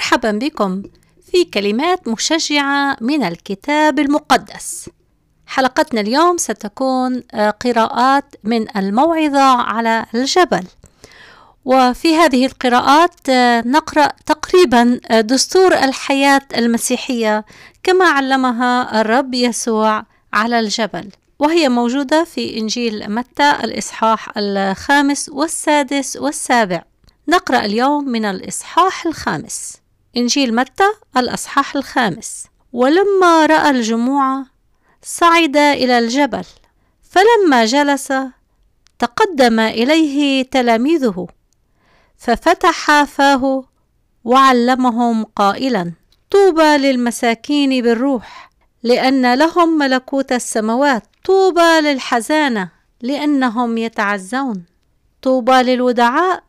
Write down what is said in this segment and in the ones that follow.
مرحبا بكم في كلمات مشجعة من الكتاب المقدس. حلقتنا اليوم ستكون آه، قراءات من الموعظة على الجبل. وفي هذه القراءات آه، نقرأ تقريبا آه، دستور الحياة المسيحية كما علمها الرب يسوع على الجبل. وهي موجودة في إنجيل متى الإصحاح الخامس والسادس والسابع. نقرأ اليوم من الإصحاح الخامس. إنجيل متى الأصحاح الخامس. ولما رأى الجموع صعد إلى الجبل، فلما جلس تقدم إليه تلاميذه، ففتح فاه وعلمهم قائلا: طوبى للمساكين بالروح، لأن لهم ملكوت السماوات. طوبى للحزانة لأنهم يتعزون طوبى للودعاء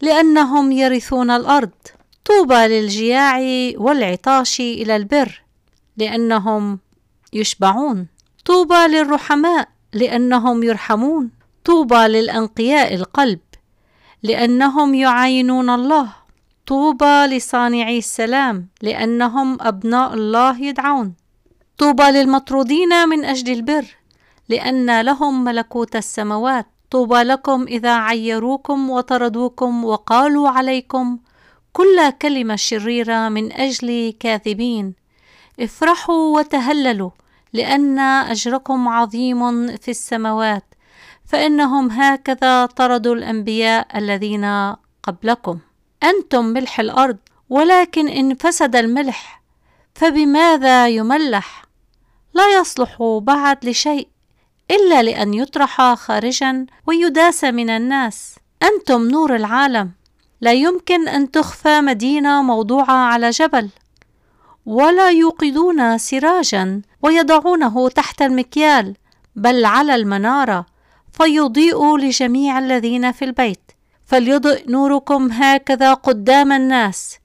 لأنهم يرثون الأرض طوبى للجياع والعطاش إلى البر لأنهم يشبعون. طوبى للرحماء لأنهم يرحمون. طوبى للأنقياء القلب لأنهم يعاينون الله. طوبى لصانعي السلام لأنهم أبناء الله يدعون. طوبى للمطرودين من أجل البر لأن لهم ملكوت السماوات. طوبى لكم إذا عيروكم وطردوكم وقالوا عليكم كل كلمة شريرة من أجل كاذبين. افرحوا وتهللوا لأن أجركم عظيم في السماوات فإنهم هكذا طردوا الأنبياء الذين قبلكم. أنتم ملح الأرض ولكن إن فسد الملح فبماذا يملح؟ لا يصلح بعد لشيء إلا لأن يطرح خارجا ويداس من الناس. أنتم نور العالم. لا يمكن أن تخفى مدينة موضوعة على جبل. ولا يوقدون سراجا ويضعونه تحت المكيال بل على المنارة فيضيء لجميع الذين في البيت. فليضئ نوركم هكذا قدام الناس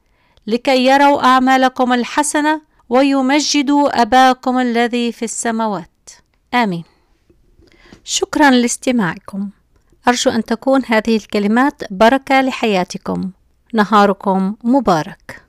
لكي يروا أعمالكم الحسنة ويمجدوا أباكم الذي في السماوات. آمين. شكرا لاستماعكم. أرجو أن تكون هذه الكلمات بركة لحياتكم. نهاركم مبارك.